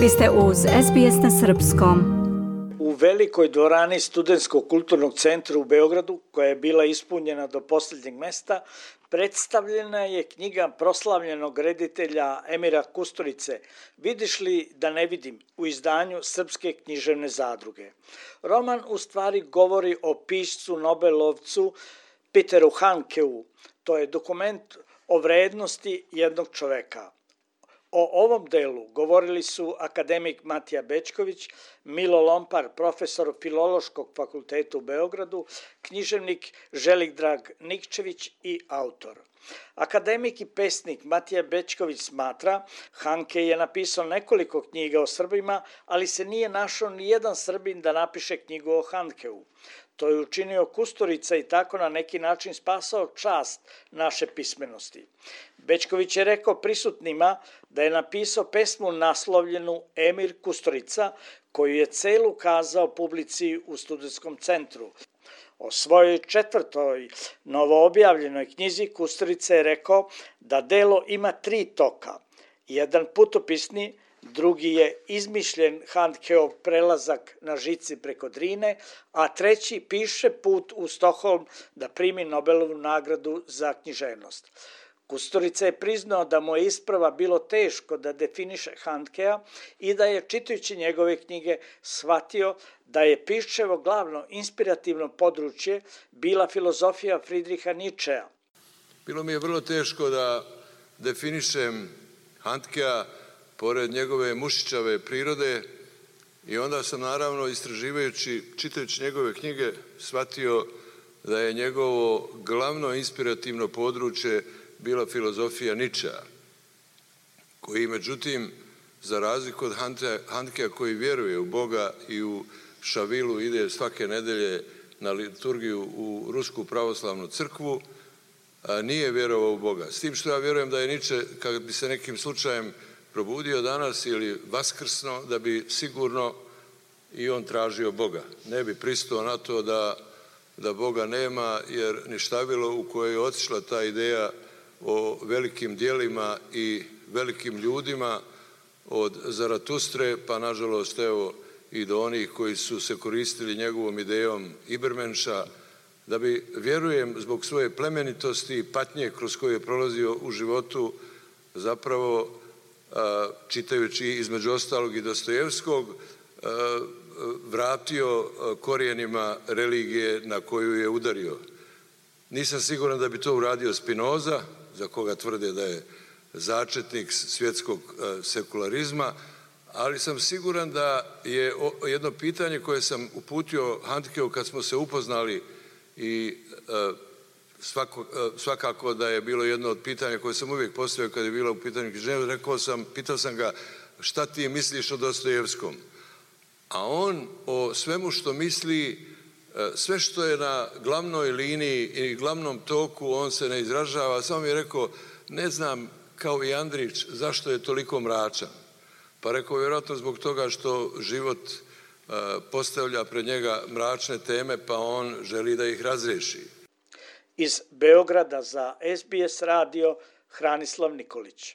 Vi ste uz SBS na Srpskom. U velikoj dvorani Studenskog kulturnog centra u Beogradu, koja je bila ispunjena do poslednjeg mesta, predstavljena je knjiga proslavljenog reditelja Emira Kusturice Vidiš li da ne vidim u izdanju Srpske književne zadruge. Roman u stvari govori o piscu Nobelovcu Peteru Hankeu. To je dokument o vrednosti jednog čoveka. O ovom delu govorili su akademik Matija Bečković, Milo Lompar, profesor Filološkog fakulteta u Beogradu, književnik Želik Drag Nikčević i autor. Akademik i pesnik Matija Bečković smatra, Hanke je napisao nekoliko knjiga o Srbima, ali se nije našao ni jedan Srbin da napiše knjigu o Hankeu. To je učinio Kusturica i tako na neki način spasao čast naše pismenosti. Bečković je rekao prisutnima da je napisao pesmu naslovljenu Emir Kusturica, koju je celu kazao publici u studentskom centru. O svojoj četvrtoj novoobjavljenoj knjizi Kusturica je rekao da delo ima tri toka. Jedan putopisni, drugi je izmišljen Handkeov prelazak na žici preko Drine, a treći piše put u Stoholm da primi Nobelovu nagradu za književnost. Kusturica je priznao da mu je isprava bilo teško da definiše Handkea i da je, čitajući njegove knjige, shvatio da je Piščevo glavno inspirativno područje bila filozofija Fridriha Ničea. Bilo mi je vrlo teško da definišem Handkea pored njegove mušićave prirode i onda sam naravno istraživajući, čitajući njegove knjige, shvatio da je njegovo glavno inspirativno područje bila filozofija Ničea, koji međutim, za razliku od Handkea koji vjeruje u Boga i u Šavilu ide svake nedelje na liturgiju u Rusku pravoslavnu crkvu, nije vjerovao u Boga. S tim što ja vjerujem da je Niče, kad bi se nekim slučajem probudio danas ili vaskrsno, da bi sigurno i on tražio Boga. Ne bi pristao na to da, da Boga nema, jer ništavilo u kojoj je otišla ta ideja o velikim dijelima i velikim ljudima od Zaratustre, pa nažalost evo i do onih koji su se koristili njegovom idejom Ibermenša, da bi, vjerujem, zbog svoje plemenitosti i patnje kroz koje je prolazio u životu, zapravo čitajući između ostalog i Dostojevskog, vratio korijenima religije na koju je udario. Nisam siguran da bi to uradio Spinoza, za koga tvrde da je začetnik svjetskog sekularizma, ali sam siguran da je jedno pitanje koje sam uputio Handkeu kad smo se upoznali i svako, e, svakako da je bilo jedno od pitanja koje sam uvijek postavio kada je bilo u pitanju književnosti, rekao sam, pitao sam ga šta ti misliš o Dostojevskom? A on o svemu što misli, e, sve što je na glavnoj liniji i glavnom toku, on se ne izražava, samo mi je rekao, ne znam, kao i Andrić, zašto je toliko mračan. Pa rekao, vjerojatno zbog toga što život e, postavlja pred njega mračne teme, pa on želi da ih razreši. Iz Beograda za SBS radio Hranislav Nikolić.